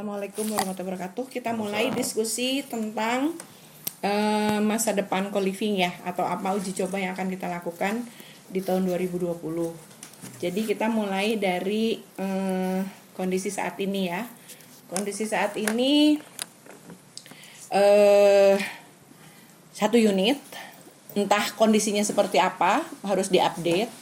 Assalamualaikum warahmatullahi wabarakatuh. Kita mulai diskusi tentang eh, masa depan co-living ya atau apa uji coba yang akan kita lakukan di tahun 2020. Jadi kita mulai dari eh, kondisi saat ini ya. Kondisi saat ini eh satu unit entah kondisinya seperti apa harus diupdate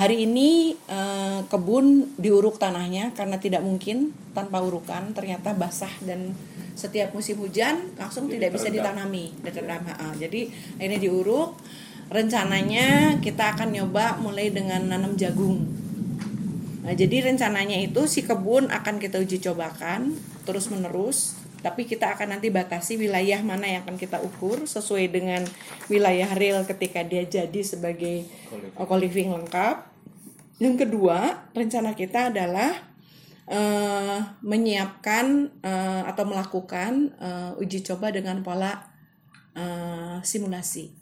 Hari ini eh, kebun diuruk tanahnya karena tidak mungkin tanpa urukan ternyata basah dan setiap musim hujan langsung Jadi tidak bisa terendam. ditanami. Terendam. Jadi ini diuruk. Rencananya kita akan nyoba mulai dengan nanam jagung. Nah, jadi rencananya itu si kebun akan kita uji cobakan terus menerus, tapi kita akan nanti batasi wilayah mana yang akan kita ukur sesuai dengan wilayah real ketika dia jadi sebagai co-living lengkap. Yang kedua, rencana kita adalah eh, menyiapkan eh, atau melakukan eh, uji coba dengan pola eh, simulasi.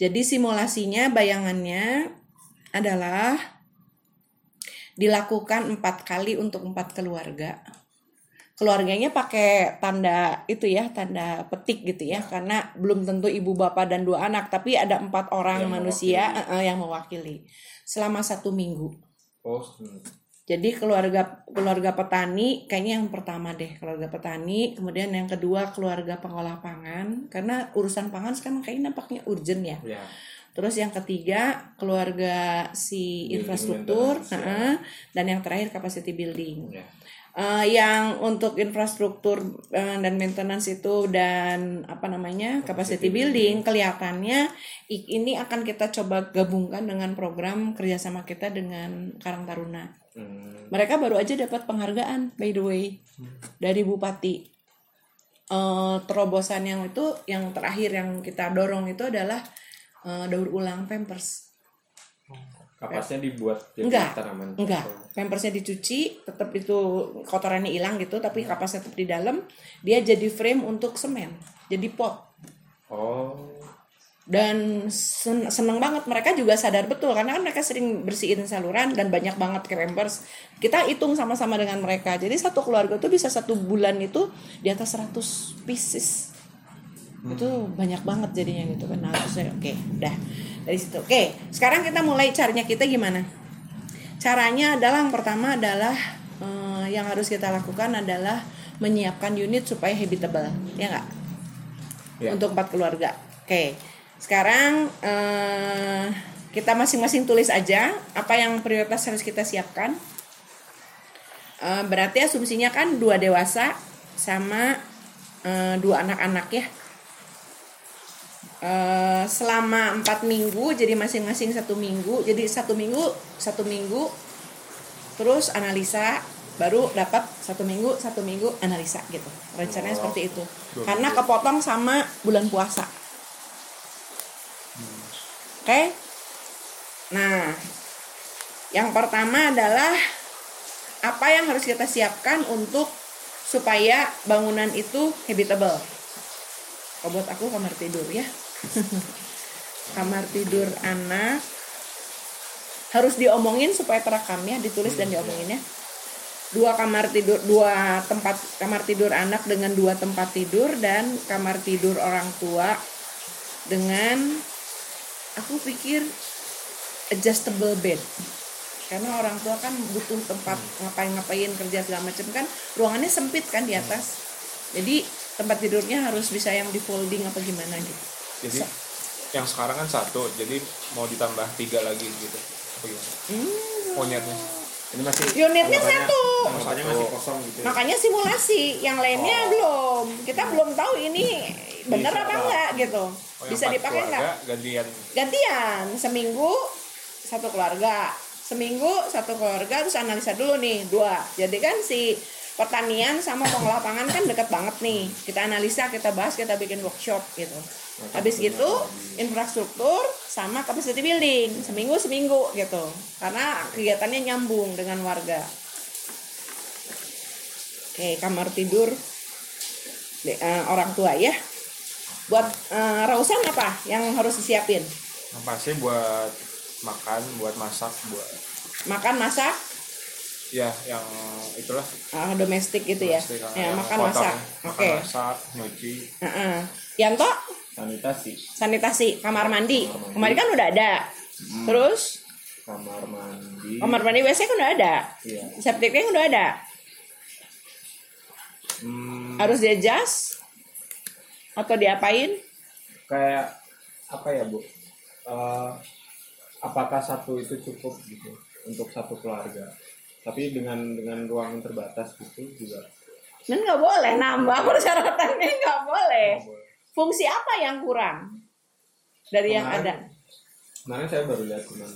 Jadi simulasinya bayangannya adalah dilakukan empat kali untuk empat keluarga. Keluarganya pakai tanda itu ya, tanda petik gitu ya, karena belum tentu ibu bapak dan dua anak, tapi ada empat orang Yang manusia mewakili. eh, yang mewakili selama satu minggu. Oh. Jadi keluarga keluarga petani kayaknya yang pertama deh keluarga petani, kemudian yang kedua keluarga pengolah pangan karena urusan pangan sekarang kayaknya nampaknya urgent ya. ya. Terus yang ketiga keluarga si Building infrastruktur, ya. heeh, dan yang terakhir capacity building. Ya. Eh, yang untuk infrastruktur eh, dan maintenance itu dan apa namanya capacity Capacity building kelihatannya ini akan kita coba gabungkan dengan program kerjasama kita dengan Karang Taruna. Hmm. Mereka baru aja dapat penghargaan by the way dari Bupati. Eh, terobosan yang itu yang terakhir yang kita dorong itu adalah eh, daur ulang pampers. Kapasnya dibuat jadi Enggak, tanaman. Enggak, pampersnya dicuci, tetap itu kotorannya hilang gitu, tapi kapasnya tetap di dalam. Dia jadi frame untuk semen, jadi pot. Oh. Dan sen- seneng banget mereka juga sadar betul karena kan mereka sering bersihin saluran dan banyak banget ke pampers. Kita hitung sama-sama dengan mereka. Jadi satu keluarga tuh bisa satu bulan itu di atas 100 pieces. Itu banyak banget jadinya gitu kan. Nah, oke, udah dari situ. Oke, sekarang kita mulai caranya kita gimana? Caranya adalah yang pertama adalah eh, yang harus kita lakukan adalah menyiapkan unit supaya habitable, ya nggak? Ya. Untuk empat keluarga. Oke, sekarang eh, kita masing-masing tulis aja apa yang prioritas harus kita siapkan. Eh, berarti asumsinya kan dua dewasa sama eh, dua anak-anak ya. Eh, selama empat minggu jadi masing-masing satu minggu jadi satu minggu satu minggu terus analisa baru dapat satu minggu satu minggu analisa gitu. Rencananya Oh, seperti itu. Karena kepotong sama bulan puasa. Oke? Nah yang pertama adalah apa yang harus kita siapkan untuk supaya bangunan itu habitable. Kalau buat aku kamar tidur ya kamar tidur anak harus diomongin supaya terekam ditulis dan diomongin ya. Dua kamar tidur dua tempat kamar tidur anak dengan dua tempat tidur dan kamar tidur orang tua dengan aku pikir adjustable bed. Karena orang tua kan butuh tempat ngapain-ngapain kerja segala macam kan ruangannya sempit kan di atas. Jadi tempat tidurnya harus bisa yang di folding apa gimana gitu Jadi yang sekarang kan satu, jadi mau ditambah tiga lagi gitu. Apa gimana? Hmm. Monyetnya. Ini masih Unitnya satu. anggapannya masih kosong gitu. ya. makanya simulasi yang lainnya Oh. belum kita belum tahu ini bener Bisa apa enggak gitu Oh, bisa dipakai keluarga enggak gantian. gantian seminggu satu keluarga seminggu satu keluarga terus analisa dulu nih dua jadi kan si pertanian sama pengelola pangan kan dekat banget nih. Kita analisa kita bahas kita bikin workshop gitu. Habis gitu infrastruktur sama capacity building. Seminggu seminggu gitu. Karena kegiatannya nyambung dengan warga. Oke kamar tidur de- eh, orang tua ya. Buat eh, rausan apa yang harus disiapin? Yang pasti buat makan, buat masak, buat makan masak ya yang itulah Ah, domestik gitu ya. kan, Ya, yang makan kotor, masak. Oke. masak nyuci Heeh. Yanto sanitasi sanitasi kamar mandi. Kamar mandi. Kemarin kan udah ada. Terus kamar mandi kamar mandi WC kan udah ada. iya Septic tank udah ada. hmm, Harus dia adjust atau diapain? kayak apa ya bu Eh, apakah satu itu cukup gitu untuk satu keluarga tapi dengan dengan ruang yang terbatas gitu juga Dan nggak boleh nambah persyaratannya nggak boleh. boleh. Fungsi apa yang kurang dari yang Kemarin- ada? kemarin saya baru lihat cuman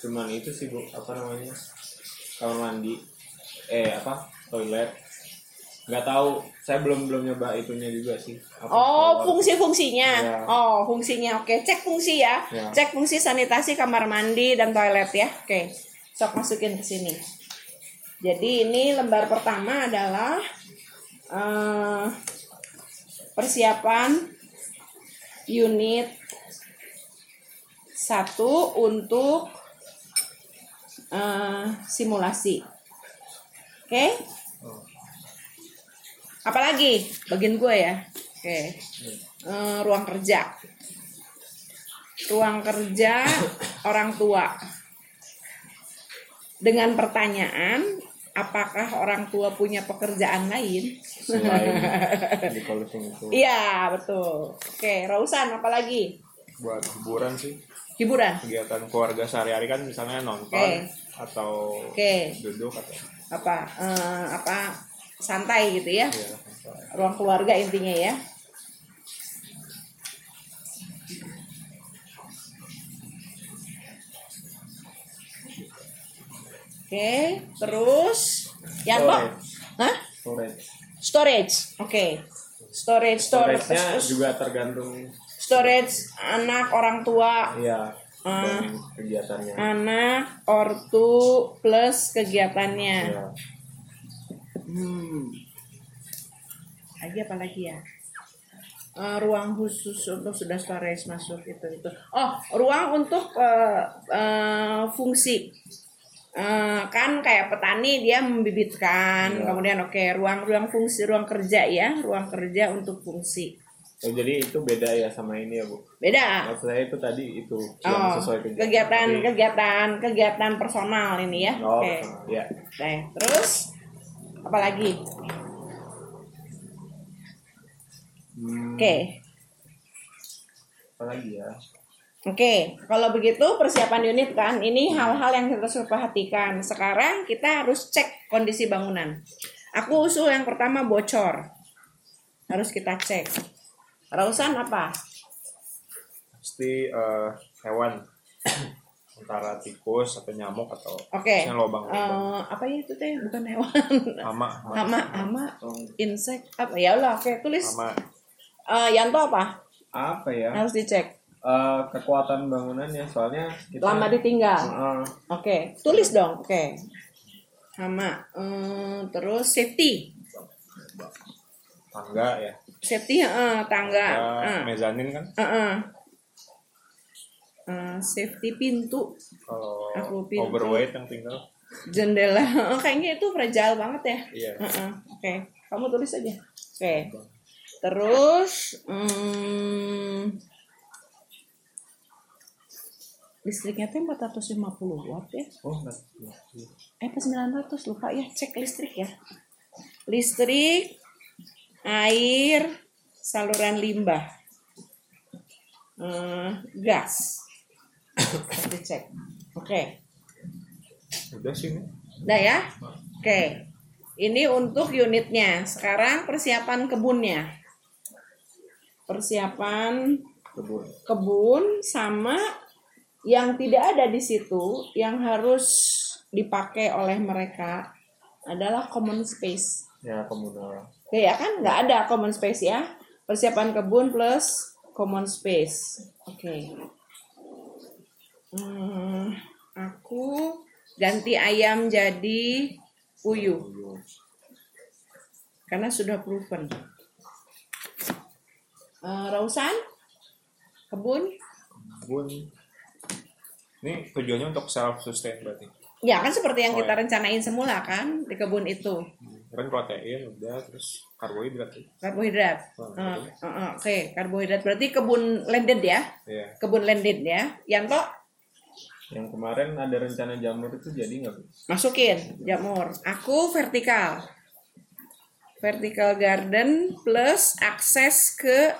cuman itu sih bu apa namanya kamar mandi eh apa toilet nggak tahu saya belum belum nyoba itunya juga sih Apa, Oh, shower. fungsi-fungsinya. Ya. Oh, fungsinya. Oke, cek fungsi ya. Ya. Cek fungsi sanitasi kamar mandi dan toilet ya. Oke. Sok masukin ke sini. Jadi ini lembar pertama adalah eh, persiapan unit satu untuk eh, simulasi. Oke? Apalagi bagian gue ya. Oke. Eh, ruang kerja. Ruang kerja orang tua. Dengan pertanyaan, apakah orang tua punya pekerjaan lain? selain di closing itu Iya, betul. Oke, Rausan apalagi? buat hiburan sih Hiburan. kegiatan keluarga sehari-hari kan misalnya nonton Oke. atau Oke. duduk atau Apa eh, apa santai gitu ya. ya Ruang keluarga intinya ya. Oke, terus yang kok? Storage. Hah? storage Storage. Oke. Storage, storage, storage-nya juga tergantung storage anak orang tua, ya Ah. dan kegiatannya anak ortu plus kegiatannya. ya. Hmm. Lagi apa lagi ya? Eh, ruang khusus untuk sudah storage masuk itu itu. Oh, ruang untuk eh, eh, fungsi. Eh, kan kayak petani dia membibitkan, Iya. kemudian oke ruang ruang fungsi ruang kerja ya, ruang kerja untuk fungsi. Oh, jadi itu beda ya sama ini ya bu Beda. maksud saya itu tadi itu Oh, sesuai kegiatan Tapi- kegiatan kegiatan personal ini ya. oh Oke. ya Oke, terus apa lagi? Hmm, Oke. apa lagi ya Oke, kalau begitu persiapan unit kan, ini hal-hal yang kita harus perhatikan. Sekarang kita harus cek kondisi bangunan. Aku usul yang pertama bocor. Harus kita cek. Rausan apa? pasti eh, hewan antara tikus atau nyamuk atau Oke. misalnya lobang Eh, apa ya itu teh? Bukan hewan. hama hama Hama, insek apa? Ya Allah, oke tulis. hama Eh, Yanto apa? apa ya Harus dicek. Eh, kekuatan bangunannya soalnya kita Lama ditinggal. Heeh. Oke, tulis dong. Oke. Hama. Eh, terus safety. tangga ya Safety eh, tangga. Tangga, Eh. mezanin kan Heeh. Eh, safety pintu, kalau Aku pintu. overweight yang tinggal jendela. Oh, kayaknya itu fragile banget ya. iya Heeh. Oke, kamu tulis aja. Oke. Terus hmm, listriknya tuh 450 watt ya. oh enggak Eh, pas 900 lupa ya. Cek listrik ya. Listrik, air, saluran limbah, eh, gas. Dicek. Oke. udah sih ini Udah ya? Oke. Ini untuk unitnya. Sekarang persiapan kebunnya. Persiapan kebun kebun sama yang tidak ada di situ yang harus dipakai oleh mereka adalah common space. ya komunal Oke ya kan nggak ada common space ya. Persiapan kebun plus common space. Oke. Hmm, aku ganti ayam jadi puyuh karena sudah proven. Eh, Rausan kebun kebun ini tujuannya untuk self sustain berarti Ya kan seperti yang Oh, kita ya. rencanain semula kan di kebun itu. kan protein udah terus karbohidrat Karbohidrat. Oh, eh, eh, Oke, karbohidrat berarti kebun landed ya. Iya. Kebun landed ya. Yanto Yang kemarin ada rencana jamur itu jadi nggak masukin jamur. Aku vertikal. Vertical garden plus akses ke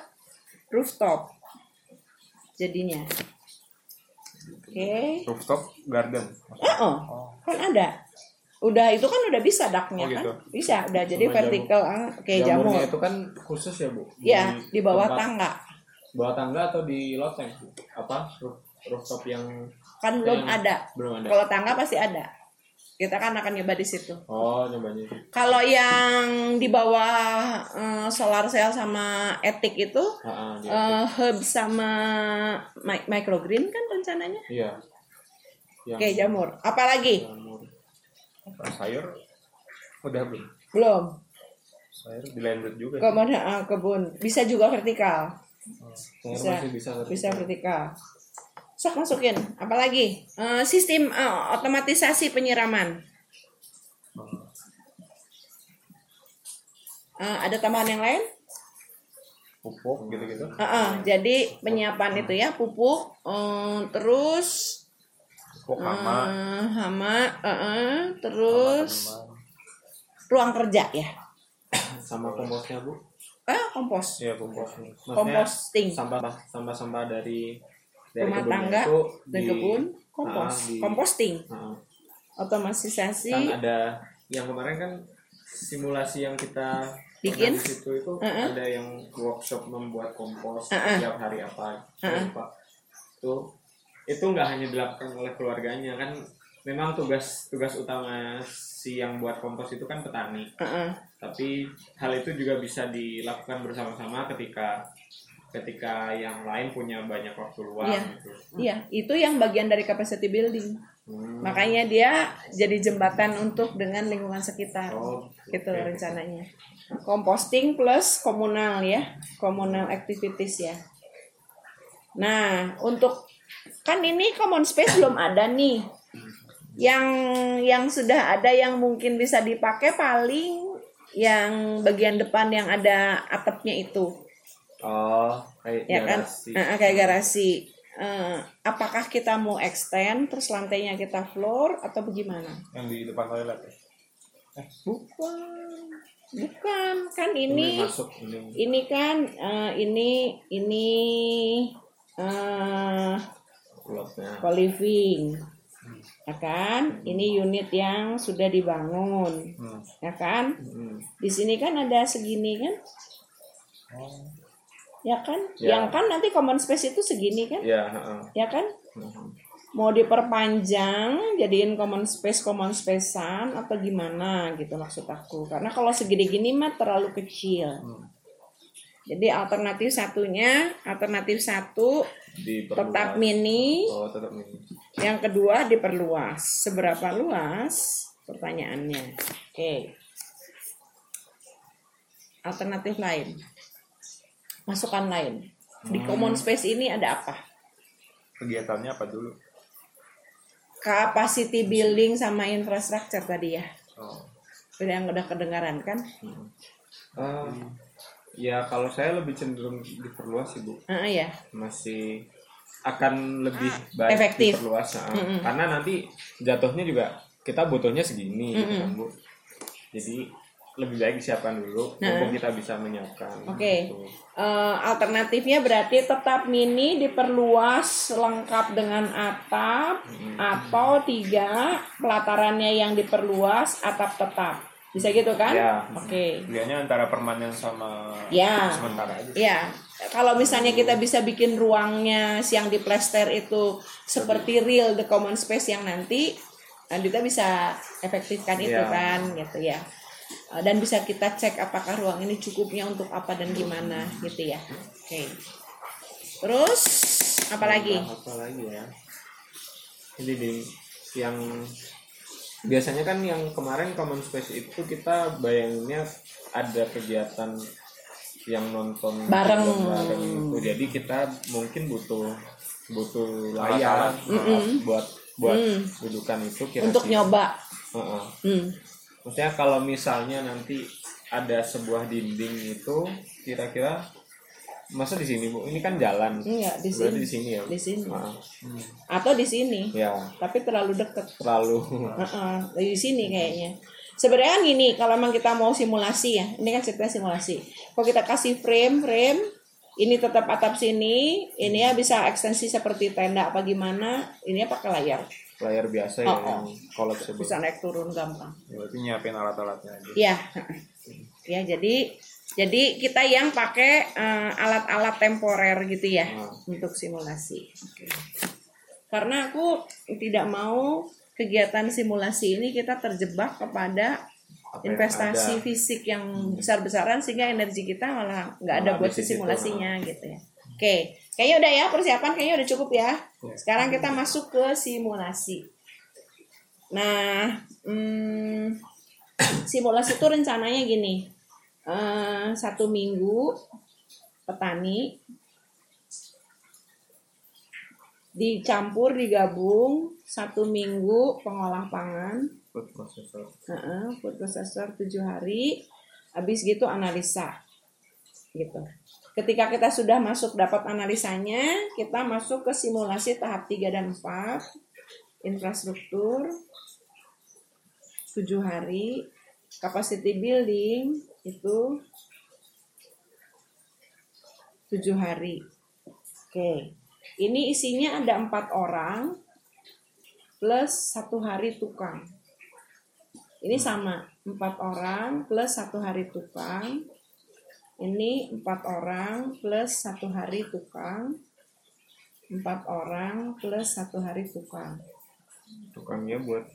rooftop. Jadinya. Oke. rooftop garden Eh, oh, kan ada. Udah itu kan udah bisa daknya Oh, kan? gitu. Bisa, udah jadi Sama vertikal ah, oke jamur. Jamurnya itu kan khusus ya bu? Ya, di bawah tempat- tangga. Bawah tangga atau di loteng? Apa? Roof, rooftop yang Kan belum yang- ada. belum ada? Kalau tangga pasti ada. Kita kan akan nyoba di situ. Oh nyobanya. Kalau yang di bawah eh, solar cell sama etik itu Ah, ah, di eh, hub sama mi- microgreen kan rencananya. Iya. Yang Oke, jamur. Apalagi? jamur. Apa, sayur udah belum Belum. sayur di landed juga sih. Kebun eh, kebun bisa juga vertikal. Sayur Bisa. masih bisa. Bisa vertikal. Sok masukin. Apalagi? Eh, sistem eh, otomatisasi penyiraman. Eh, ada tambahan yang lain? pupuk gitu-gitu Heeh, jadi penyiapan itu ya pupuk, eh, terus pupuk hama eh, hama, heeh, terus tanaman. ruang kerja ya, Sama komposnya bu. ah kompos, iya pupuk Maksudnya composting, sampah sampah sampah dari dari rumah tangga itu dan di- kebun, kompos, Ah, di- composting, Ah, otomatisasi, kan ada yang kemarin kan simulasi yang kita Bikin? situ itu Uh-uh. ada yang workshop membuat kompos Uh-uh. tiap hari apa Uh-uh. lupa. itu itu nggak hanya dilakukan oleh keluarganya kan memang tugas tugas utama si yang buat kompos itu kan petani heeh, tapi hal itu juga bisa dilakukan bersama-sama ketika ketika yang lain punya banyak waktu luang Iya. gitu. iya itu yang bagian dari capacity building, Hmm. makanya dia jadi jembatan untuk dengan lingkungan sekitar, Oh, gitu oke. rencananya, composting plus komunal ya, komunal activities ya. Nah, untuk kan ini common space belum ada nih. Yang yang sudah ada yang mungkin bisa dipakai paling yang bagian depan yang ada atapnya itu, Oh, kayak ya kan? garasi. Eh, eh, kayak garasi. Eh, apakah kita mau extend terus lantainya kita floor atau bagaimana? yang di depan toilet ya Bukan, bukan kan Ini ini masuk ini. ini kan eh, ini ini eh Plotnya. co-living ya kan ini unit yang sudah dibangun hmm. ya kan Hmm. di sini kan ada segini kan ya kan? Ya. yang kan nanti common space itu segini kan? Ya, heeh. ya kan? Hmm. mau diperpanjang jadiin common space common spacean atau gimana gitu maksud aku. Karena kalau segini gini mah terlalu kecil. Jadi alternatif satunya alternatif satu tetap mini. Oh, tetap mini. yang kedua diperluas. Seberapa luas? Pertanyaannya. Oke. Alternatif lain masukan lain. Di common space ini ada apa? Kegiatannya apa dulu? Capacity building sama infrastructure tadi ya. Oh. udah yang udah kedengaran kan? Ah, ya kalau saya lebih cenderung diperluas sih bu. Ah, ya masih akan lebih baik Efektif. diperluas ah. karena nanti jatuhnya juga kita butuhnya segini gitu kan bu. Jadi lebih baik disiapkan dulu mumpung kita bisa menyiapkan Oke. gitu. Eh, alternatifnya berarti tetap mini diperluas lengkap dengan atap atau tiga pelatarannya yang diperluas atap tetap bisa gitu kan? Ya. Oke. pilihannya antara permanen sama Ya. sementara aja Ya, kalau misalnya kita bisa bikin ruangnya yang di plester itu seperti real the common space yang nanti, nah, kita bisa efektifkan itu Ya. kan, gitu ya. Uh, Dan bisa kita cek apakah ruang ini cukupnya untuk apa dan gimana, gitu ya. Oke. Terus apa lagi? apa lagi ya ini di yang biasanya kan yang kemarin common space itu kita bayanginnya ada kegiatan yang nonton Bareng. bareng itu jadi kita mungkin butuh butuh layar Alat-alat. uh, buat buat Hmm. dudukan itu kira-kira Untuk nyoba. Heeh. Hmm. Maksudnya kalau misalnya nanti ada sebuah dinding itu kira-kira masa di sini bu ini kan jalan Enggak, di berarti sini. di sini ya Di sini. Heeh. Atau di sini. ya Tapi terlalu deket. terlalu Heeh, di sini kayaknya. Sebenarnya kan gini, kalau memang kita mau simulasi ya, ini kan cerita simulasi. Kalau kita kasih frame, frame, ini tetap atap sini, ini ya bisa ekstensi seperti tenda apa gimana, ini ya pakai layar, layar biasa ya Oh, oh. yang collapsible bisa naik turun gampang. berarti nyiapin alat-alatnya aja Iya, ya jadi jadi kita yang pakai eh, alat-alat temporer gitu ya Ah. untuk simulasi. Oke. Karena aku tidak mau kegiatan simulasi ini kita terjebak kepada Apa investasi ada. fisik yang besar-besaran sehingga energi kita malah nggak ada buat situ, simulasinya gitu ya. Oke, kayaknya udah ya persiapan kayaknya udah cukup ya. Sekarang kita masuk ke simulasi. Nah, hmm, simulasi itu rencananya gini, Eh, satu minggu petani dicampur digabung satu minggu pengolah pangan. Food processor. Heeh, food processor tujuh hari habis gitu analisa gitu ketika kita sudah masuk dapat analisanya kita masuk ke simulasi tahap 3 dan 4 infrastruktur tujuh hari. Capacity building itu tujuh hari. Oke. Ini isinya ada empat orang plus satu hari tukang. Ini sama empat orang plus satu hari tukang. Ini empat orang plus satu hari tukang. Empat orang plus satu hari tukang. tukangnya buat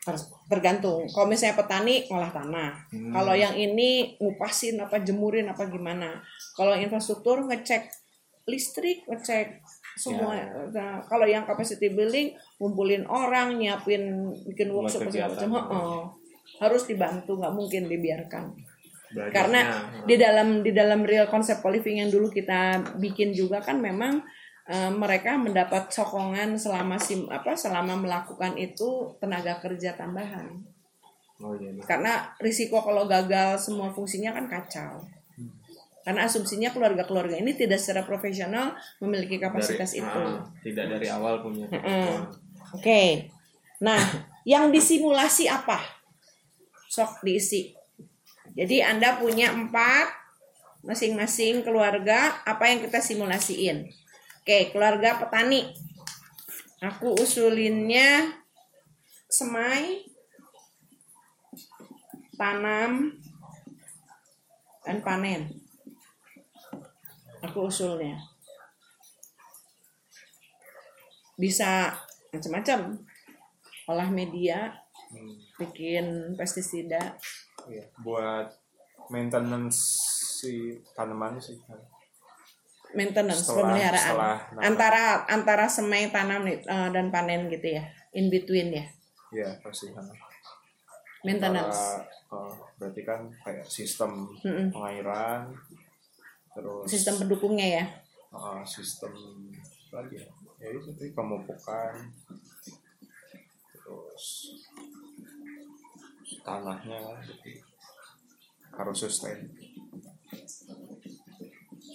Ter- Tergantung. Kalau misalnya petani ngolah tanah. Hmm. Kalau yang ini ngupasin apa jemurin apa gimana. Kalau infrastruktur ngecek listrik, ngecek semua. Nah, kalau yang capacity building ngumpulin orang, nyiapin bikin workshop segala macam. Heeh. Harus dibantu, nggak mungkin dibiarkan. Belajarnya. karena di dalam di dalam real konsep co-living yang dulu kita bikin juga kan memang eh, mereka mendapat sokongan selama sim apa selama melakukan itu tenaga kerja tambahan oh iya iya. karena risiko kalau gagal semua fungsinya kan kacau karena asumsinya keluarga-keluarga ini tidak secara profesional memiliki kapasitas Dari- itu ah, tidak dari awal punya Mm-mm. Oke. Nah, yang disimulasi apa? Sok diisi. Jadi Anda punya empat masing-masing keluarga, apa yang kita simulasiin? Oke, keluarga petani. Aku usulinnya semai, tanam, dan panen. Aku usulnya. Bisa macam-macam. Olah media, Hmm, bikin pestisida, iya. buat maintenance si tanaman sih. Maintenance Setelah- pemeliharaan. setelah nanam. antara antara semai tanam eh, dan panen gitu ya. In between ya. Iya pasti kan maintenance. Antara, eh, berarti kan kayak sistem Mm-mm. pengairan terus sistem pendukungnya ya. Eh, sistem lagi ya? Ya itu tadi pemupukan terus tanahnya harus sustain.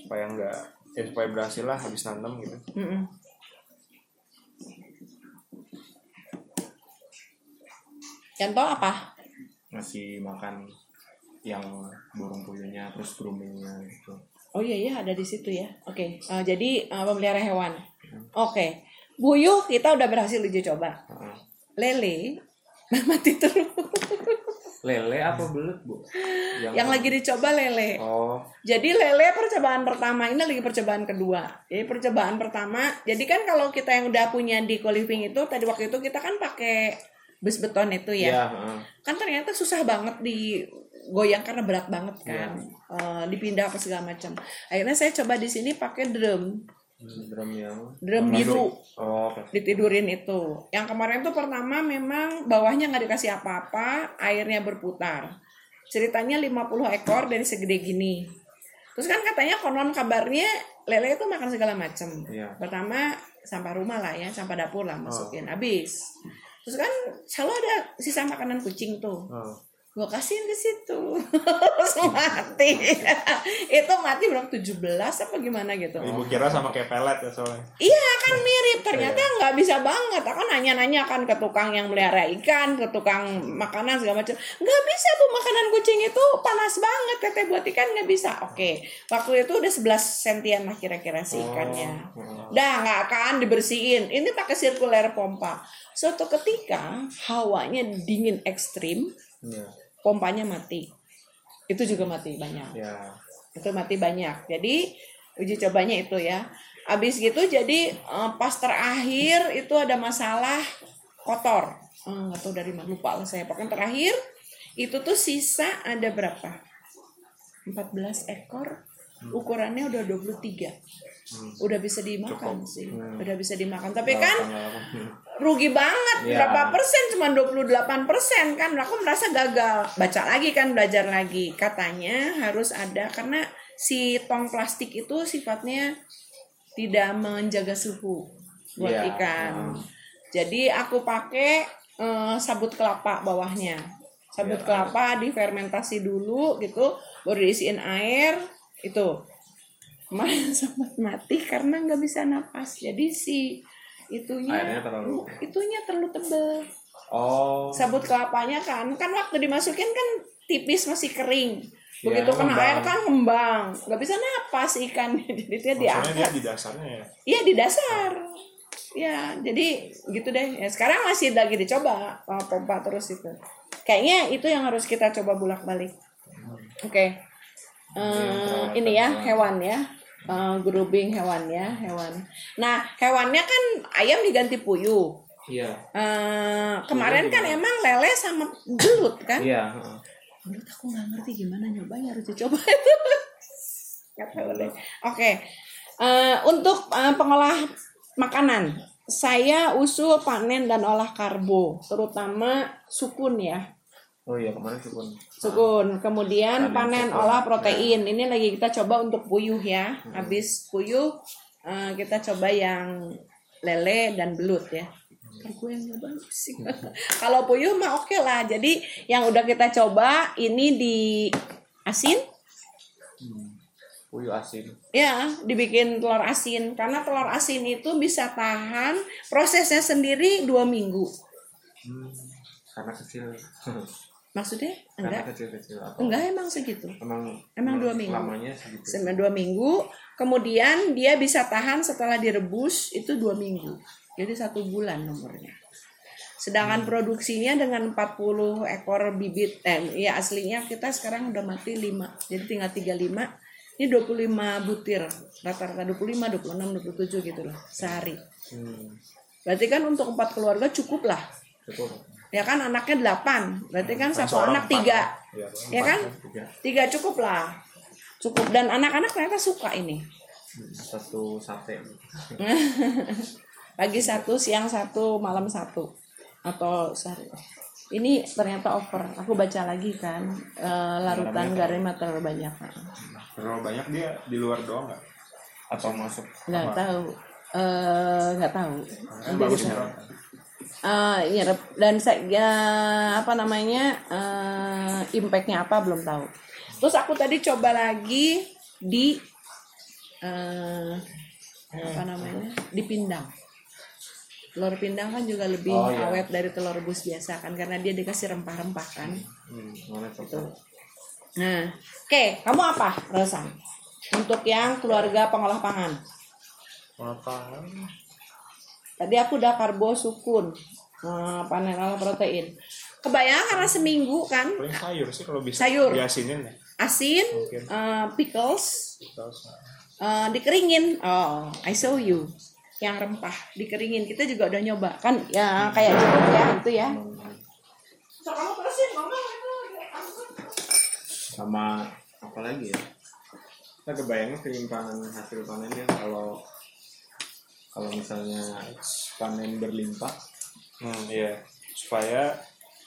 Supaya enggak ya supaya berhasil lah habis nanam gitu. Mm-mm. contoh apa? Ngasih makan yang burung puyuhnya terus groomingnya gitu. Oh iya iya ada di situ ya. Oke eh, jadi eh, pemelihara hewan. Oke buyuh kita udah berhasil uji coba. Heeh. lele mati terus lele apa belut bu yang lagi dicoba lele oh Jadi lele percobaan pertama ini lagi percobaan kedua. Jadi percobaan pertama, jadi kan kalau kita yang udah punya di co-living itu tadi waktu itu kita kan pakai bus beton itu ya. ya heeh. Kan ternyata susah banget digoyang karena berat banget kan. Eh, dipindah apa segala macam. Akhirnya saya coba di sini pakai drum, drum yang drum biru oh oke. ditidurin itu. Yang kemarin tuh pertama memang bawahnya nggak dikasih apa-apa, airnya berputar. Ceritanya 50 ekor dari segede gini. Terus kan katanya konon kabarnya lele itu makan segala macam. Iya. Pertama sampah rumah lah ya, sampah dapur Oh. lah masukin habis. Terus kan selalu ada sisa makanan kucing tuh. Oh. Gue kasihin ke situ. Terus mati. itu mati berapa 17 apa gimana gitu. Ibu kira sama kayak pelet ya soalnya. Iya kan mirip ternyata nggak bisa banget. Aku nanya-nanya kan ke tukang yang melihara ikan, ke tukang makanan segala macam. Nggak bisa tuh makanan kucing itu panas banget kata buat ikan nggak bisa. Oke, waktu itu udah 11 sentian lah kira-kira si ikannya. Oh. Udah nggak akan dibersihin. Ini pakai sirkuler pompa. Suatu ketika hawanya dingin ekstrim, Iya. Pompanya mati. Itu juga mati banyak. Ya. itu mati banyak. Jadi uji cobanya itu ya. Habis gitu jadi eh, pas terakhir itu ada masalah kotor. Eh, nggak tahu dari mana lupa lah saya. Pokoknya terakhir itu tuh sisa ada berapa? 14 ekor. Ukurannya udah 23 Hmm. udah bisa dimakan sih. Hmm. udah bisa dimakan. Tapi kan Hmm. Rugi banget. Iya. berapa persen? Cuma 28 persen kan? Aku merasa gagal. Baca lagi kan belajar lagi. Katanya harus ada karena si tong plastik itu sifatnya tidak menjaga suhu buat Iya. ikan. Hmm. jadi aku pakai eh, sabut kelapa bawahnya. Sabut Iya. kelapa difermentasi dulu gitu. Baru diisiin air itu. Kemarin sempat mati karena nggak bisa napas. Jadi si itunya Airnya terlalu- itunya terlalu tebel Oh. sabut kelapanya kan kan waktu dimasukin kan tipis masih kering Iya, begitu kena ngembang. air kan ngembang nggak bisa napas ikan jadi dia diangkat dia di dasarnya ya. Iya di dasar. Ya, jadi gitu deh. Ya, sekarang masih lagi dicoba uh, pompa terus itu. Kayaknya itu yang harus kita coba bolak-balik. Oke. Eh, ini ya hewan ya. Eh, grouping hewan ya, hewan. Nah, hewannya kan ayam diganti puyuh. Iya. Eh, kemarin kan emang lele sama belut kan? Iya. Belut aku nggak ngerti gimana nyobanya harus dicoba itu. Nggak tahu deh. Oke. Eh, untuk eh, pengolah makanan, saya usul panen dan olah karbo, terutama sukun ya. Oh iya kemarin sukun. Sukun. Kemudian Panen panen sukun. olah protein. Ini lagi kita coba untuk puyuh ya. Habis puyuh eh, kita coba yang lele dan belut ya. Ntar gue yang nyoba sih. Kalau puyuh mah oke lah. Jadi yang udah kita coba ini di asin Hmm. Puyuh asin. Ya, dibikin telur asin karena telur asin itu bisa tahan prosesnya sendiri dua minggu. Hmm. Karena kecil. Maksudnya enggak? kecil-kecil atau Enggak emang segitu. emang Emang dua minggu. lamanya segitu. Selama dua minggu, kemudian dia bisa tahan setelah direbus itu dua minggu. Jadi satu bulan nomornya. Sedangkan produksinya dengan 40 ekor bibit, eh, ya aslinya kita sekarang udah mati 5. Jadi tinggal 35. Ini 25 butir. Rata-rata 25, 26, 27 gitu loh sehari. Hmm. Berarti kan untuk empat keluarga cukup lah. Cukup. Ya kan anaknya 8. Berarti kan Kan satu anak empat. tiga. Iya, Ya kan? Tiga. Tiga cukup lah. Cukup dan anak-anak ternyata suka ini. Hmm, Satu sate. Pagi satu, siang satu, malam satu. Atau sehari. Ini ternyata over. Aku baca lagi kan eh, larutan garamnya terlalu banyak. Terlalu banyak dia di luar doang nggak? Atau masuk. Nggak tahu. Eh, nggak tahu. Kan Nanti Eh, nyerap dan saya ya, apa namanya eh, impactnya apa belum tahu. Terus aku tadi coba lagi di eh, apa namanya di pindang. Telur pindang kan juga lebih Oh, iya. awet dari telur rebus biasa kan karena dia dikasih rempah-rempah kan. Hmm. Coba? Nah, oke, kamu apa, Rosan? Untuk yang keluarga pengolah pangan. Makan. Tadi aku udah karbo sukun, eh, panen olah protein. Kebayang karena seminggu kan, Paling sayur sih kalau bisa. Sayur. Diasinin ya. asin, Mungkin. eh, pickles, Terus, eh, dikeringin. Oh, I show you. Yang rempah dikeringin. Kita juga udah nyoba kan, ya kayak jeruk ya itu ya. Itu. Sama apa lagi ya? Kita kebayangnya penyimpanan hasil panennya kalau kalau misalnya panen berlimpah Hmm, iya. Supaya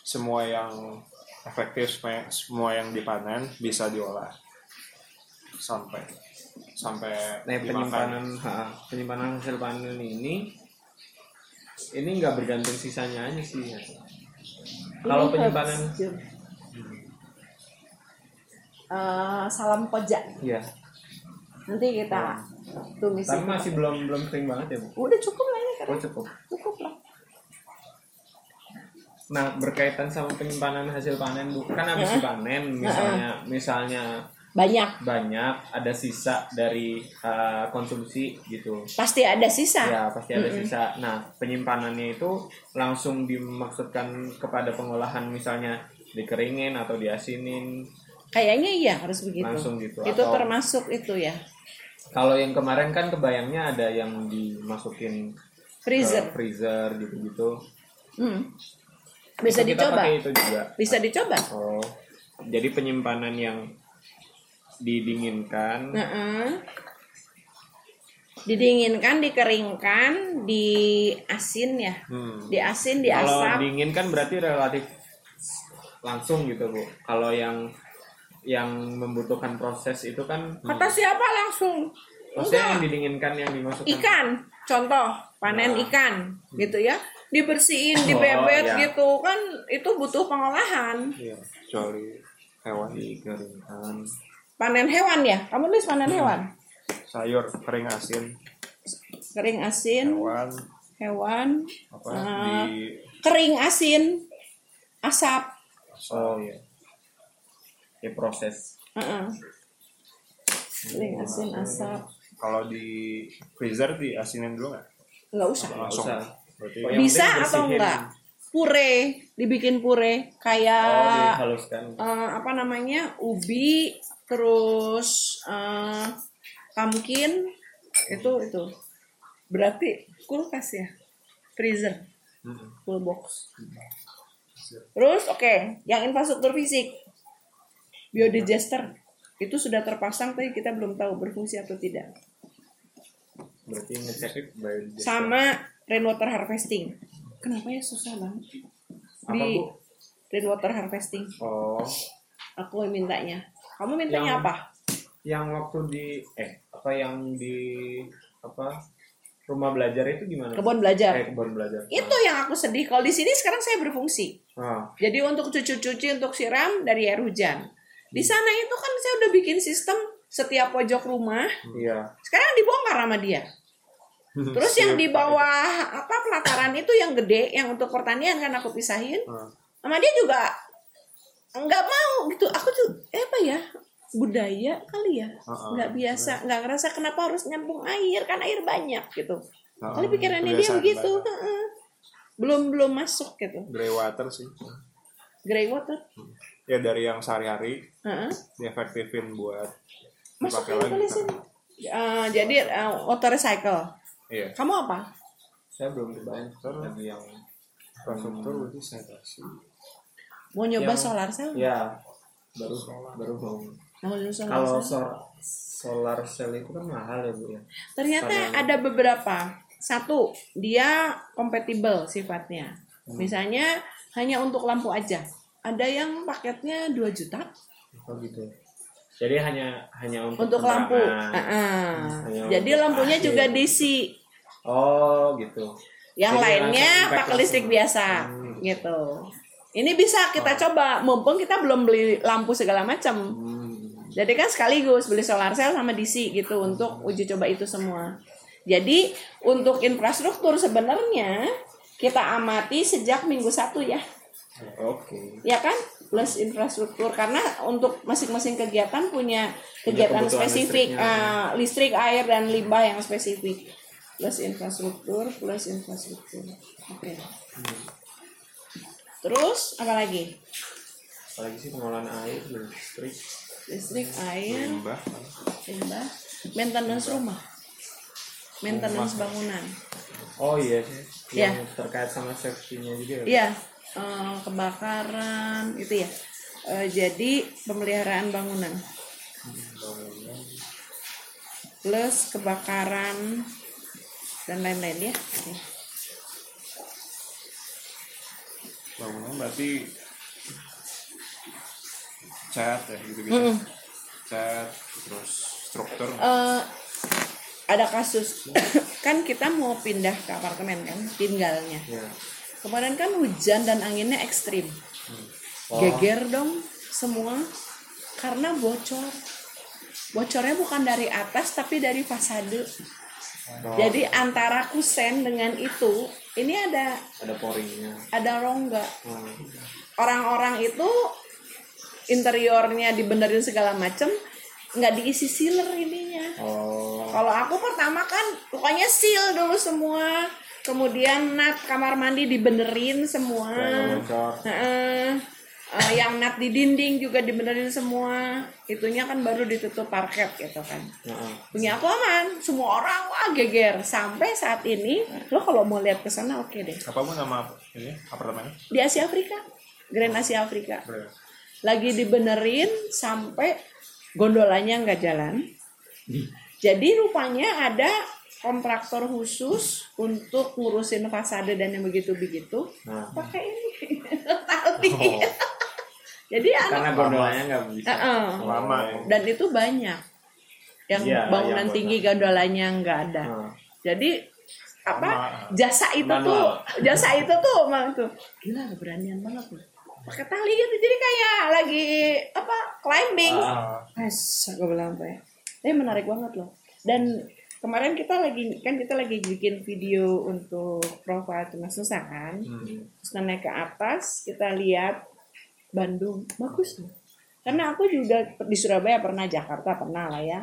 semua yang efektif, supaya semua yang dipanen bisa diolah. sampai sampai Nah, penyimpanan ha, penyimpanan hasil panen ini ini nggak bergantung sisanya aja sih. ya. Kalau penyimpanan Jun. Eh, salam koja ya, nanti kita tumis tapi masih belum belum kering banget ya, Bu. udah cukup lah ini Oh, keren. cukup. cukup lah Nah, berkaitan sama penyimpanan hasil panen, Bu. Kan habis dipanen misalnya misalnya banyak banyak ada sisa dari uh, konsumsi gitu. pasti ada sisa Ya, pasti ada sisa. Nah, penyimpanannya itu langsung dimaksudkan kepada pengolahan misalnya dikeringin atau diasinin. kayaknya iya harus begitu Langsung gitu, itu atau- termasuk itu ya Kalau yang kemarin kan kebayangnya ada yang dimasukin freezer ke freezer gitu-gitu. Hmm. bisa Itu dicoba itu juga. bisa dicoba Oh. Jadi penyimpanan yang didinginkan Heeh. didinginkan dikeringkan diasin ya Hmm. diasin Kalau diasap dingin kan berarti relatif langsung gitu bu. Kalau yang yang membutuhkan proses itu kan kata siapa langsung? Maksudnya yang didinginkan yang dimasukkan. Ikan contoh panen Nah. ikan gitu ya. Dibersihin Oh, dibebet iya. gitu kan itu butuh pengolahan. Iya, kecuali hewan dikeringkan. panen hewan ya? Kamu nulis panen hewan? Sayur kering asin. Kering asin. Hewan. Hewan. Apa? Ah. di kering asin. Asap. Oh iya. Ya proses. Heeh. kering asin asap. Kalau di freezer di asinin dulu nggak? Nggak usah. Langsung. Usah. berarti Oh, bisa atau enggak pure dibikin pure Oh kayak dihaluskan. eh, apa namanya? Ubi terus eh, pumpkin itu itu. Berarti kulkas ya? Freezer. Full box. Terus oke. Yang infrastruktur fisik biodigester itu sudah terpasang tapi kita belum tahu berfungsi atau tidak. Berarti ngecek biodigester. sama rainwater harvesting. Kenapa ya susah banget? Apa di bu? rainwater harvesting. Oh. Aku mintanya. Kamu mintanya Yang- apa? yang waktu di eh apa yang di apa rumah belajar itu gimana? kebun belajar. Eh, kebun belajar. itu yang aku sedih. Kalau di sini sekarang saya berfungsi. Ah, jadi untuk cuci-cuci untuk siram dari air hujan di sana itu kan saya udah bikin sistem setiap pojok rumah. Iya. sekarang dibongkar sama dia. Terus yang di bawah apa pelataran itu yang gede yang untuk pertanian kan aku pisahin. Ah. sama dia juga nggak mau gitu. Aku tuh eh, apa ya budaya kali ya. Ah, nggak biasa nggak ngerasa kenapa harus nyambung air kan air banyak gitu. Ah, kali pikirannya dia begitu belum belum masuk gitu. Grey water sih. Grey water ya dari yang sehari-hari Heeh. diefektifin buat masuk dipakai lagi tulisin kan. Eh, jadi eh, water recycle iya kamu apa Saya belum kebayang yang infrastruktur berarti sanitasi mau nyoba Yang- solar cell ya baru baru mau. mau nyoba solar Kalau cell? sol- solar cell itu kan mahal ya bu ya. ternyata ada beberapa satu dia kompatibel sifatnya Hmm. misalnya hanya untuk lampu aja ada yang paketnya 2 juta Oh gitu. Jadi hanya hanya untuk, untuk lampu penerangan. Ah-ah. Hanya jadi untuk lampunya AC. juga DC Oh gitu. yang Jadi lainnya pakai listrik langsung. biasa Hmm. gitu ini bisa kita coba mumpung kita belum beli lampu segala macam Hmm. Jadi kan sekaligus beli solar cell sama DC gitu untuk uji coba itu semua. Jadi untuk infrastruktur sebenarnya kita amati sejak minggu satu ya, Oke. ya kan? Plus infrastruktur karena untuk masing-masing kegiatan punya kegiatan kebutuhan spesifik, eh, listrik, air dan limbah yang spesifik. Plus infrastruktur, plus infrastruktur. Oke. Terus apa lagi? Apalagi sih pengolahan air, listrik. Listrik, air, limbah limbah, maintenance rumah, maintenance bangunan. Oh iya sih. Yang terkait sama safety-nya juga. ya? Iya, eh, kebakaran itu ya. Eh, jadi pemeliharaan bangunan. Plus kebakaran dan lain-lain ya. Bangunan berarti cat ya gitu gitu Mm-mm. cat terus struktur. Eh, ada kasus. Kan kita mau pindah ke apartemen kan tinggalnya. Ya kemarin kan hujan dan anginnya ekstrim. Oh. geger dong semua karena bocor. Bocornya bukan dari atas tapi dari fasade. Oh, jadi antara kusen dengan itu ini ada ada poringnya ada rongga. Hmm. orang-orang itu interiornya dibenerin segala macem nggak diisi sealer ininya. Oh. Kalau aku pertama kan pokoknya seal dulu semua kemudian nat kamar mandi dibenerin semua. Eh, yang nat di dinding juga dibenerin semua. Itunya kan baru ditutup parket gitu kan. Heeh. punya aku aman. Semua orang wah geger. Sampai saat ini lo kalau mau lihat ke sana oke deh. Apa pun nama ini apartemennya di Asia Afrika. Grand Asia Afrika. Lagi dibenerin sampai gondolanya nggak jalan. Jadi rupanya ada kontraktor khusus untuk ngurusin fasade dan yang begitu-begitu nah pakai ini tali. Oh. Jadi karena gondolanya nggak bisa Heeh. Lama. dan itu banyak yang Iya, bangunan yang tinggi gondolanya nggak ada. Nah, Jadi apa Lama. jasa itu Manual. tuh jasa itu tuh emang tuh gila keberanian banget loh pakai tali gitu jadi kayak lagi apa climbing Ah, Mas, aku bilang apa ya? Tapi menarik banget loh. Dan kemarin kita lagi kan kita lagi bikin video untuk profile Tunas Nusa kan. hmm. Terus naik ke atas, kita lihat Bandung, bagus loh. Karena aku juga di Surabaya pernah, Jakarta pernah lah ya.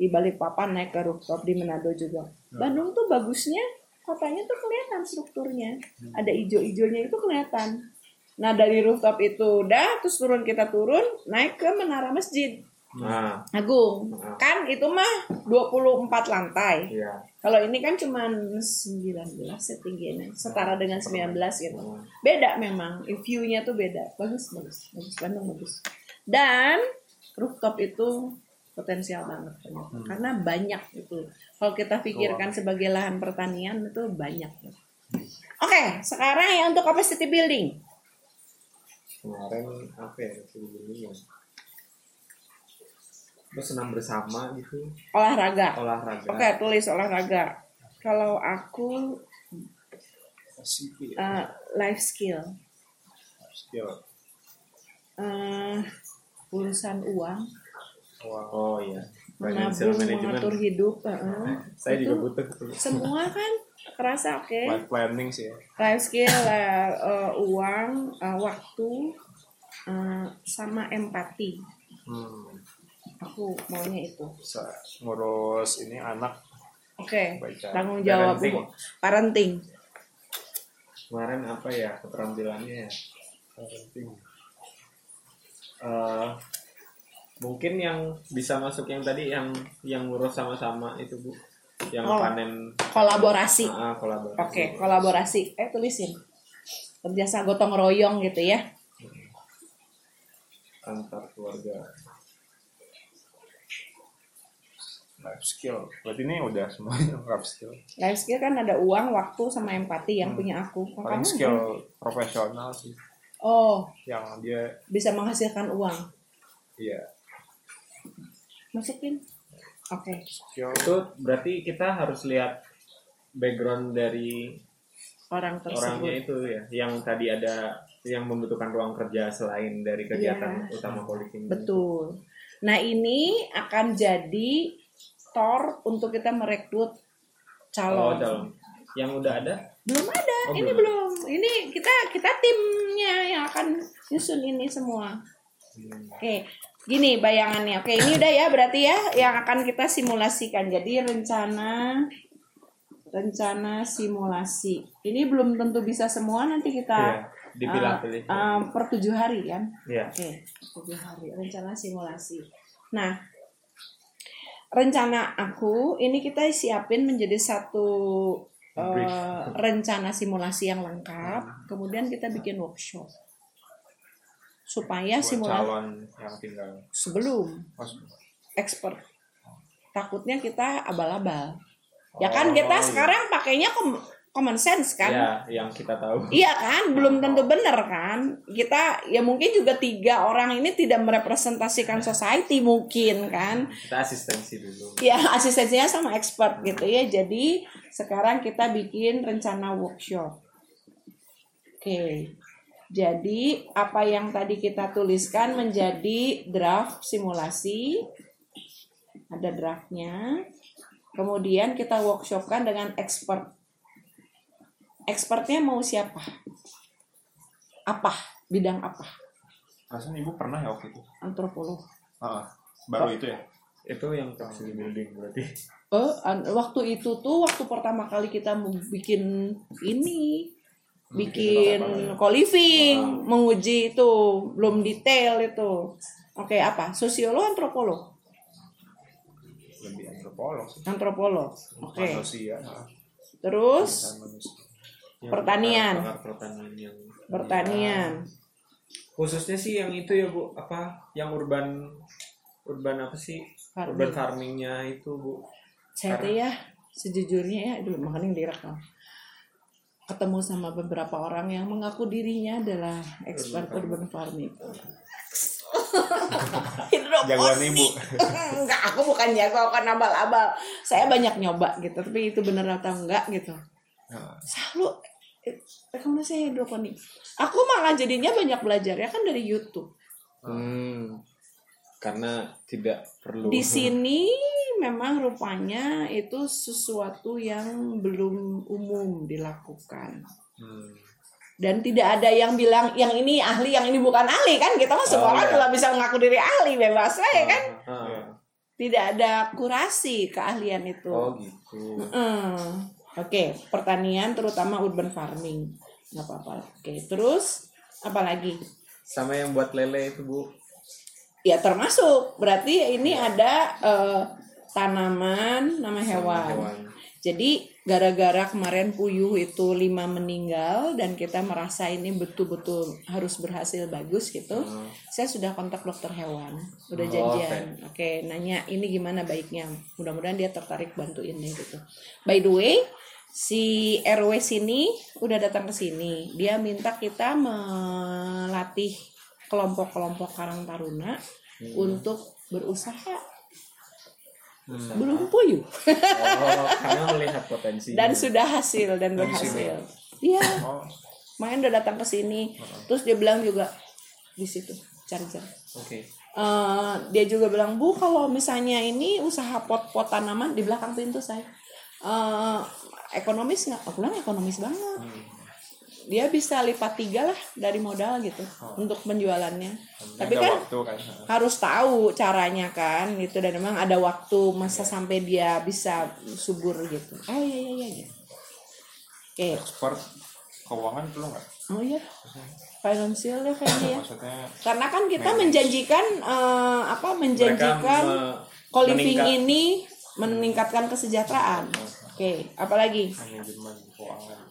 Di Balikpapan naik ke rooftop di Manado juga. Bandung tuh bagusnya kotanya tuh kelihatan strukturnya. Ada ijo-ijonya itu kelihatan. Nah dari rooftop itu udah, terus turun kita turun, naik ke menara masjid. Nah Agung. Nah. Kan itu mah 24 lantai. iya Kalau ini kan cuma 19 ya tingginya, setara dengan 19 gitu. Nah, Beda memang, view-nya tuh beda. Bagus, bagus. Bagus Bandung bagus. Dan rooftop itu potensial banget ternyata. Karena banyak itu. Kalau kita pikirkan sebagai lahan pertanian itu banyak. Oke, sekarang ya untuk capacity building. kemarin apa ya sebelumnya terus senam bersama gitu Olahraga. olahraga Oke, tulis olahraga. Kalau aku eh, life skill. skill eh urusan uang, wow. oh iya menabung, mengatur hidup, eh, saya itu juga butuh tuh. semua kan kerasa oke. life planning sih ya Life skill, eh, eh, uang, eh, waktu, eh, sama empati. hmm. Aku maunya itu. bisa ngurus ini anak Oke, baik tanggung jawab Parenting. parenting. kemarin apa ya keterampilannya ya parenting Eh, mungkin yang bisa masuk yang tadi yang yang ngurus sama-sama itu bu yang Oh, panen Kolaborasi. Ah, kolaborasi Oke, kolaborasi. Eh tulisin. Kerjasama gotong royong gitu ya. antar keluarga life skill berarti ini udah semuanya life skill Life skill kan ada uang, waktu, sama empati yang Hmm. punya aku. Kalau paling skill apa? profesional sih Oh, yang dia bisa menghasilkan uang. iya Masukin. Oke. skill itu berarti kita harus lihat background dari Orang tersebut. orangnya itu ya yang tadi ada yang membutuhkan ruang kerja selain dari kegiatan Iya. utama politik Betul. Nah, ini akan jadi tor untuk kita merekrut oh calon. yang udah ada Belum ada. Oh, ini belum. belum. Ini kita kita timnya yang akan nyusun ini semua. Hmm. Oke. Gini bayangannya. Oke, ini udah ya berarti ya yang akan kita simulasikan. Jadi rencana rencana simulasi. Ini belum tentu bisa semua nanti kita dipilah-pilih uh, uh, per tujuh hari kan. Iya. Oke, tujuh hari rencana simulasi. Nah, rencana aku ini kita siapin menjadi satu uh, rencana simulasi yang lengkap. Kemudian kita bikin workshop supaya simulasi calon yang tinggal sebelum Mas- expert. Takutnya kita abal-abal. Ya kan Oh, kita iya. sekarang pakainya ke common sense kan ya yang kita tahu Iya kan, belum tentu benar kan. Kita ya mungkin juga tiga orang ini tidak merepresentasikan society mungkin kan. kita asistensi dulu Ya asistensinya sama expert gitu ya. Jadi sekarang kita bikin rencana workshop. Oke. Jadi apa yang tadi kita tuliskan menjadi draft simulasi. Ada draftnya. Kemudian kita workshopkan dengan expert expertnya mau siapa? Apa? Bidang apa? Rasanya ibu pernah ya waktu itu? Antropolog. Ah, baru itu ya? itu yang capacity building berarti Oh, an- waktu itu tuh waktu pertama kali kita mau bikin ini, bikin co-living, menguji itu belum detail itu. Oke, apa? Sosiolog, antropolog? Lebih antropolog sih. Antropolog. Oke. Manusia. ah, Terus manusia. Yang Pertanian. pertanian yang pertanian. khususnya sih yang itu ya bu apa yang urban urban apa sih Farming. urban farmingnya itu bu Saya tuh ya sejujurnya ya, dulu makanya direkam. Ketemu sama beberapa orang yang mengaku dirinya adalah expert urban farming. Jagoan ibu. enggak, aku bukan jago, aku kan abal-abal. Saya banyak nyoba gitu, tapi itu bener atau enggak gitu. Ah, Selalu rekomendasi hidroponik. Aku malah jadinya banyak belajar ya kan dari YouTube. hmm, karena tidak perlu Di sini memang rupanya itu sesuatu yang belum umum dilakukan. Hmm. Dan tidak ada yang bilang yang ini ahli, yang ini bukan ahli kan? Kita mah semua Oh, orang iya. adalah bisa mengaku diri ahli bebas ya kan? Ah, ah. Iya. Tidak ada kurasi keahlian itu. oh gitu Hmm. Oke, pertanian terutama urban farming. nggak apa-apa. Oke, terus apa lagi? sama yang buat lele itu bu Ya termasuk. Berarti ini ada eh, tanaman, nama hewan. hewan. Jadi gara-gara kemarin puyuh itu lima meninggal dan kita merasa ini betul-betul harus berhasil bagus gitu. Hmm. Saya sudah kontak dokter hewan, udah Oh, janjian. Oke, nanya ini gimana baiknya. Mudah-mudahan dia tertarik bantuin deh gitu. By the way, si RW sini udah datang ke sini. Dia minta kita melatih kelompok-kelompok Karang Taruna untuk berusaha Hmm. belum puyuh oh karena melihat potensi dan sudah hasil dan berhasil. Iya, Oh, main udah datang ke sini. Terus dia bilang juga di situ charger. oke Eh, dia juga bilang bu kalau misalnya ini usaha pot-pot tanaman di belakang pintu saya eh, ekonomis nggak? Aku bilang ekonomis banget. Dia bisa lipat tiga lah dari modal gitu untuk penjualannya. Tapi ada kan waktu kan. harus tahu caranya kan gitu dan memang ada waktu masa sampai dia bisa subur gitu. Oh iya iya iya. iya. Oke. Expert keuangan perlu nggak? Oh iya. Financial ya kayaknya ya. Maksudnya Karena kan kita menjanjikan eh, apa menjanjikan me- co-living ini meningkatkan kesejahteraan. Oke, apalagi manajemen keuangan.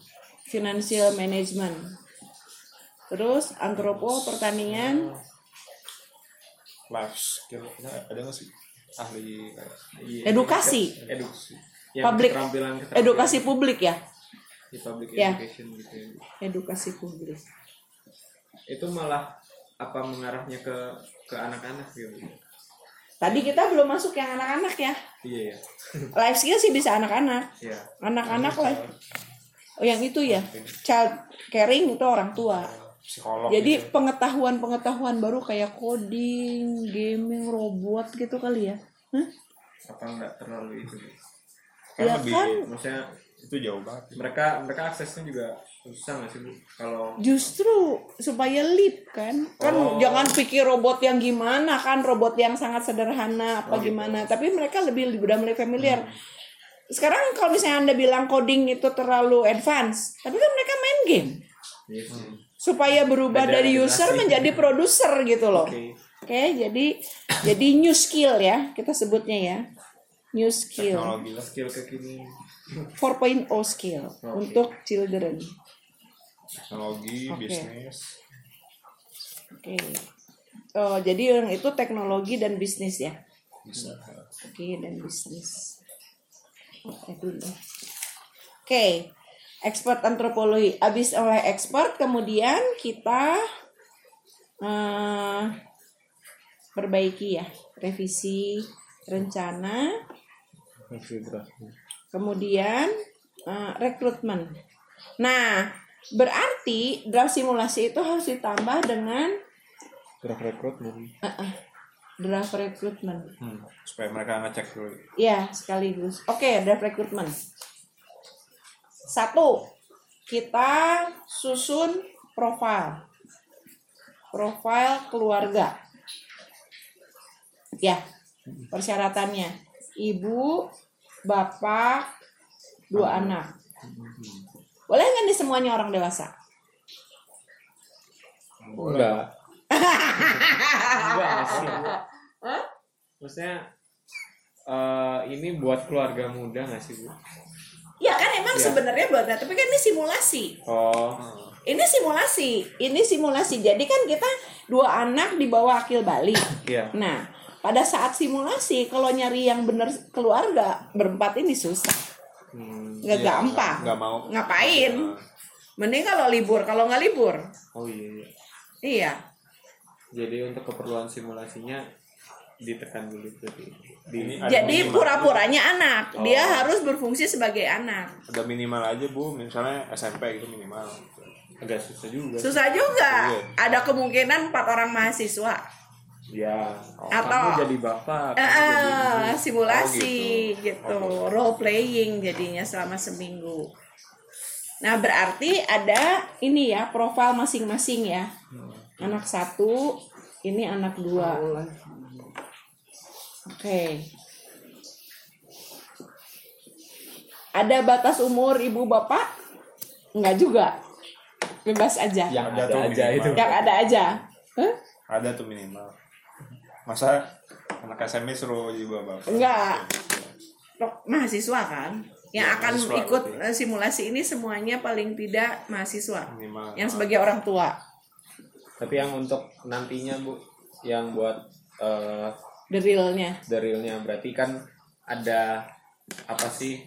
Financial management. Terus antropo pertanian, Life skill ada nggak sih ahli edukasi, edukasi Yang Public- keterampilan, keterampilan edukasi publik ya, di public Ya. education gitu ya. edukasi publik. itu malah apa mengarahnya ke ke anak-anak gitu Tadi kita belum masuk yang anak-anak ya. iya ya Life skill sih bisa anak-anak. iya Anak-anak lah. Oh yang itu ya, child caring itu orang tua. psikolog Jadi gitu. pengetahuan-pengetahuan baru kayak coding, gaming, robot gitu kali ya. Hah? apa enggak terlalu itu kan ya lebih kan. maksudnya itu jauh banget mereka mereka aksesnya juga susah nggak sih bu kalau Justru supaya leap kan. Kan Oh. jangan pikir robot yang gimana kan, robot yang sangat sederhana apa gimana. Tapi mereka lebih udah mulai familiar. Sekarang kalau misalnya Anda bilang coding itu terlalu advance, tapi kan mereka main game. iya Supaya berubah Beda dari user menjadi produser gitu loh. oke Oke, jadi jadi new skill ya kita sebutnya ya. New skill. teknologi skill kekinian 4.0 skill untuk children. teknologi Oke. bisnis Oke. Oh, jadi yang itu teknologi dan bisnis ya. Oke, dan bisnis. Oke dulu. Oke. expert antropologi. Habis oleh expert kemudian kita eh, perbaiki ya, revisi rencana, kemudian eh, rekrutmen. Nah, berarti draft simulasi itu harus ditambah dengan Draft rekrutmen. Draft rekrutmen. Hmm, supaya mereka ngecek dulu. Ya, sekaligus. Oke, draft rekrutmen. Satu, kita susun profil. Profil keluarga. Ya, persyaratannya. Ibu, bapak, dua anak. Boleh nggak nih semuanya orang dewasa? Enggak. Enggak sih. Hah? Maksudnya eh ini buat keluarga muda nggak sih bu? Ya kan emang Ya. sebenarnya buat tapi kan ini simulasi. Oh, Ini simulasi, ini simulasi. Jadi kan kita dua anak di bawah akil balik. iya. Nah, pada saat simulasi kalau nyari yang benar keluarga berempat ini susah, Hmm. nggak Iya, gampang. nggak mau. Ngapain? Nah, Mending kalau libur, kalau nggak libur, Oh iya, iya. iya. Jadi untuk keperluan simulasinya ditekan dulu berarti. Di, Ini ada Jadi pura-puranya anak, Oh. dia harus berfungsi sebagai anak. Ada minimal aja bu, misalnya SMP gitu minimal. agak susah juga. Susah juga. Iya. Ada kemungkinan empat orang mahasiswa. Ya. Atau- kamu jadi bapak. Eh, jadi eh, ibu. simulasi Oh, gitu, gitu. role playing jadinya selama seminggu. Nah berarti ada ini ya profil masing-masing ya, anak satu, ini anak dua. Oke. Ada batas umur ibu bapak? Enggak juga. Bebas aja. Yang Ada ada, tuh aja minimal. itu. Yang ada aja. Hah? Ada tuh minimal. Masa anak SMP suruh jadi bapak? Enggak. Loh, mahasiswa kan yang Ya, akan mahasiswa, ikut eh, simulasi ini semuanya paling tidak mahasiswa Minimal. yang sebagai orang tua Tapi yang untuk nantinya bu, yang buat eh the realnya. The realnya. Berarti kan ada apa sih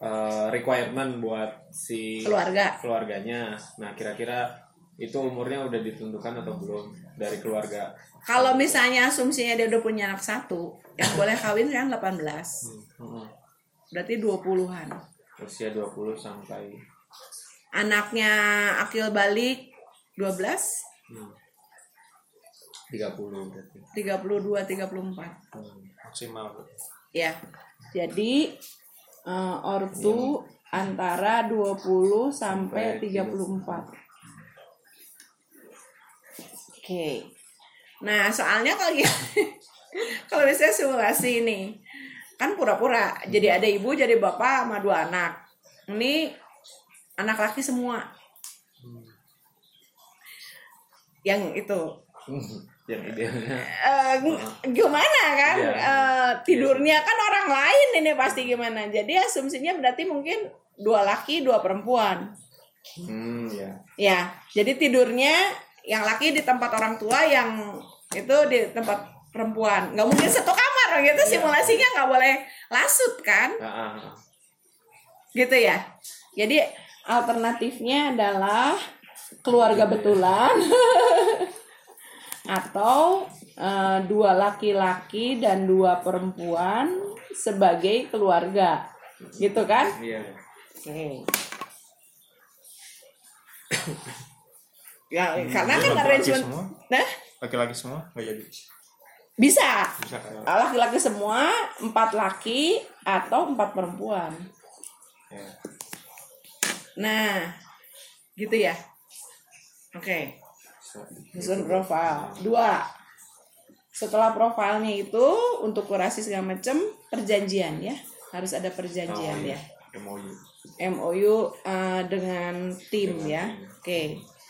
eh, requirement buat si keluarga. keluarganya. Nah kira-kira itu umurnya udah ditentukan atau belum dari keluarga? kalau misalnya asumsinya dia udah punya anak satu yang boleh kawin kan 18 Hmm. berarti 20-an Usia 20 sampai anaknya akil balik 12 hmm, 30 berarti. 32 34 Hmm. Maksimal. Ya jadi eh, ortu antara 20 sampai Sampai 34 oke. Nah soalnya kalau gitu kalau misalnya simulasi ini kan pura-pura. Jadi ada ibu jadi bapak sama dua anak. Ini anak laki semua. Yang itu yang idealnya. Eh, gimana kan? Iya. Eh, tidurnya kan orang lain ini pasti gimana. Jadi asumsinya berarti mungkin dua laki dua perempuan. Hmm ya ya jadi tidurnya yang laki di tempat orang tua yang itu di tempat perempuan. Nggak mungkin satu kamar gitu. Iya. simulasinya nggak boleh lasut kan? Ah. gitu ya. Jadi alternatifnya adalah keluarga betulan atau eh, dua laki-laki dan dua perempuan sebagai keluarga gitu kan iya oke ya karena kan arrangement semua? nah Laki-laki semua nggak jadi. bisa Bisa kayak. laki-laki semua empat laki atau empat perempuan ya. Nah, gitu ya. Oke, susun profil. Dua. Setelah profilnya itu untuk kurasi segala macam perjanjian ya, harus ada perjanjian ya. MOU MOU eh, dengan tim Dengan ya. Oke.